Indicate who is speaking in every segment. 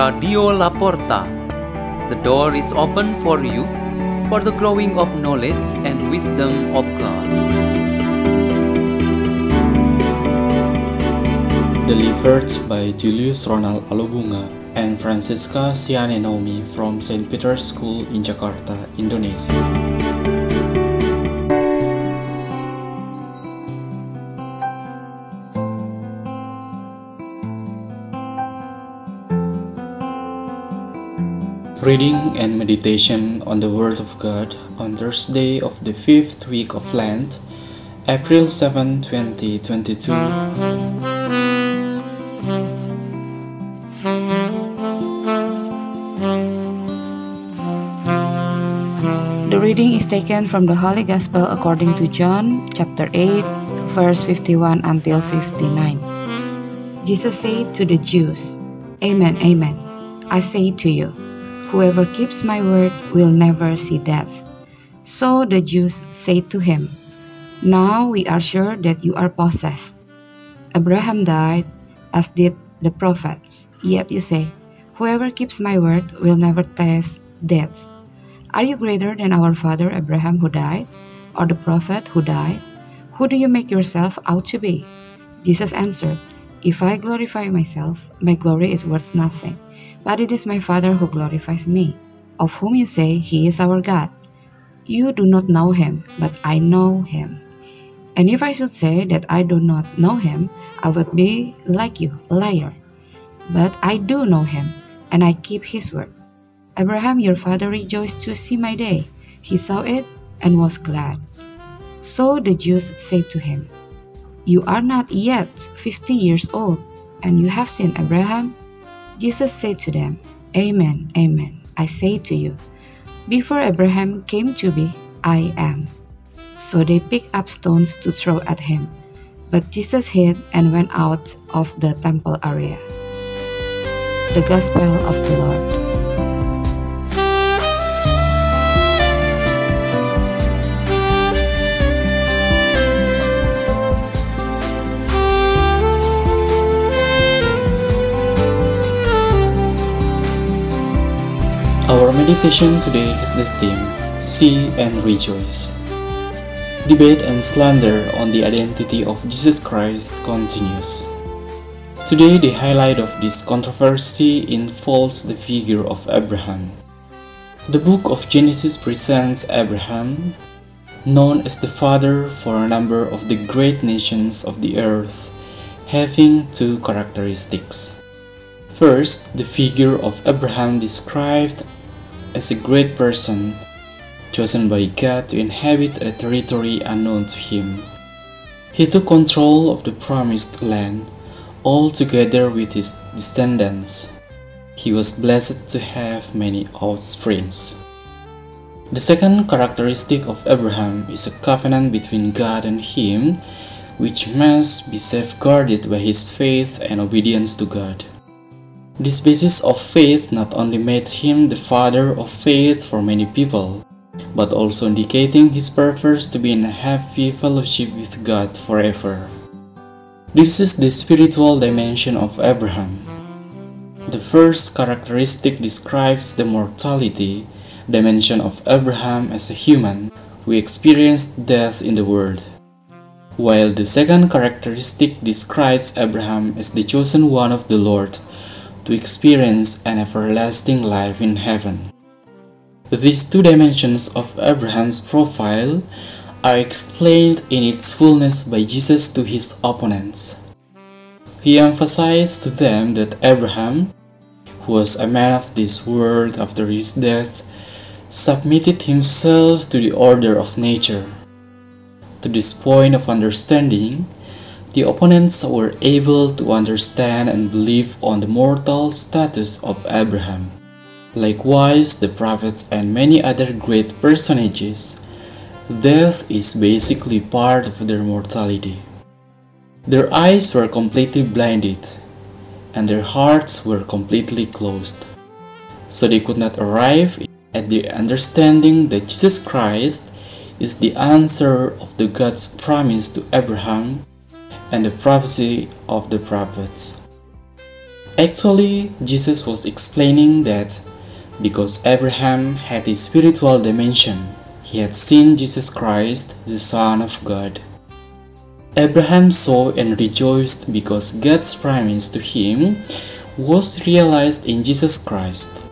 Speaker 1: Radio La Porta. The door is open for you for the growing of knowledge and wisdom of God.
Speaker 2: Delivered by Julius Ronald Alubunga and Francisca Siane Naomi from St. Peter's School in Jakarta, Indonesia. Reading and meditation on the Word of God on Thursday of the fifth week of Lent, April 7, 2022.
Speaker 3: The reading is taken from the Holy Gospel according to John, chapter 8, verse 51 until 59. Jesus said to the Jews, Amen, amen. I say to you, whoever keeps my word will never see death. So the Jews said to him, Now we are sure that you are possessed. Abraham died, as did the prophets. Yet you say, Whoever keeps my word will never taste death. Are you greater than our father Abraham who died, or the prophet who died? Who do you make yourself out to be? Jesus answered, If I glorify myself, my glory is worth nothing, but it is my Father who glorifies me, of whom you say he is our God. You do not know him, but I know him. And if I should say that I do not know him, I would be like you, a liar. But I do know him, and I keep his word. Abraham your father rejoiced to see my day. He saw it and was glad. So the Jews said to him, You are not yet fifty years old, and you have seen Abraham? Jesus said to them, Amen, amen, I say to you, before Abraham came to be, I am. So they picked up stones to throw at him. But Jesus hid and went out of the temple area. The Gospel of the Lord.
Speaker 2: Our meditation today is the theme See and Rejoice. Debate and slander on the identity of Jesus Christ continues. Today, the highlight of this controversy involves the figure of Abraham. The book of Genesis presents Abraham, known as the father for a number of the great nations of the earth, having two characteristics. First, the figure of Abraham described as a great person, chosen by God to inhabit a territory unknown to him. He took control of the promised land, all together with his descendants. He was blessed to have many offsprings. The second characteristic of Abraham is a covenant between God and him, which must be safeguarded by his faith and obedience to God. This basis of faith not only made him the father of faith for many people, but also indicating his purpose to be in a happy fellowship with God forever. This is the spiritual dimension of Abraham. The first characteristic describes the mortality dimension of Abraham as a human who experienced death in the world, while the second characteristic describes Abraham as the chosen one of the Lord to experience an everlasting life in heaven. These two dimensions of Abraham's profile are explained in its fullness by Jesus to his opponents. He emphasized to them that Abraham, who was a man of this world after his death, submitted himself to the order of nature. To this point of understanding, the opponents were able to understand and believe on the mortal status of Abraham. Likewise, the prophets and many other great personages, death is basically part of their mortality. Their eyes were completely blinded, and their hearts were completely closed. So they could not arrive at the understanding that Jesus Christ is the answer of the God's promise to Abraham and the prophecy of the prophets. Actually, Jesus was explaining that because Abraham had a spiritual dimension, he had seen Jesus Christ, the Son of God. Abraham saw and rejoiced because God's promise to him was realized in Jesus Christ.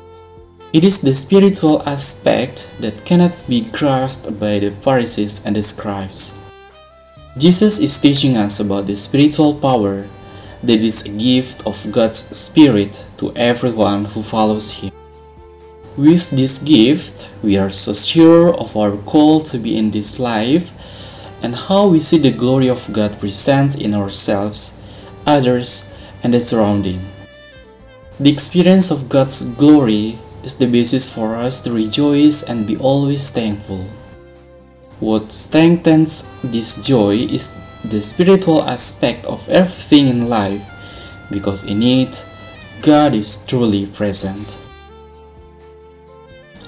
Speaker 2: It is the spiritual aspect that cannot be grasped by the Pharisees and the scribes. Jesus is teaching us about the spiritual power that is a gift of God's Spirit to everyone who follows Him. With this gift, we are so sure of our call to be in this life and how we see the glory of God present in ourselves, others, and the surrounding. The experience of God's glory is the basis for us to rejoice and be always thankful. What strengthens this joy is the spiritual aspect of everything in life because in it, God is truly present.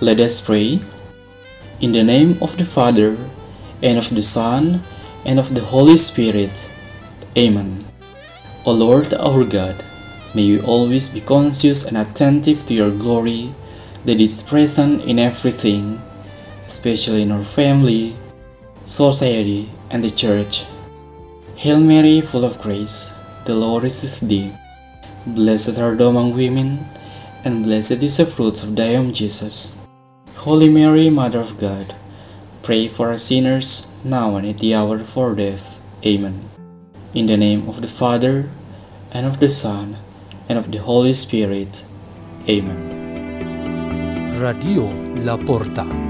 Speaker 2: Let us pray. In the name of the Father, and of the Son, and of the Holy Spirit. Amen. O Lord our God, may we always be conscious and attentive to your glory that is present in everything, especially in our family, society, and the church. Hail Mary, full of grace, the Lord is with thee. Blessed art thou among women, and blessed is the fruit of thy womb, Jesus. Holy Mary, Mother of God, Pray for us sinners, now and at the hour of our death. Amen. In the name of the Father, and of the Son, and of the Holy Spirit. Amen.
Speaker 4: Radio La Porta.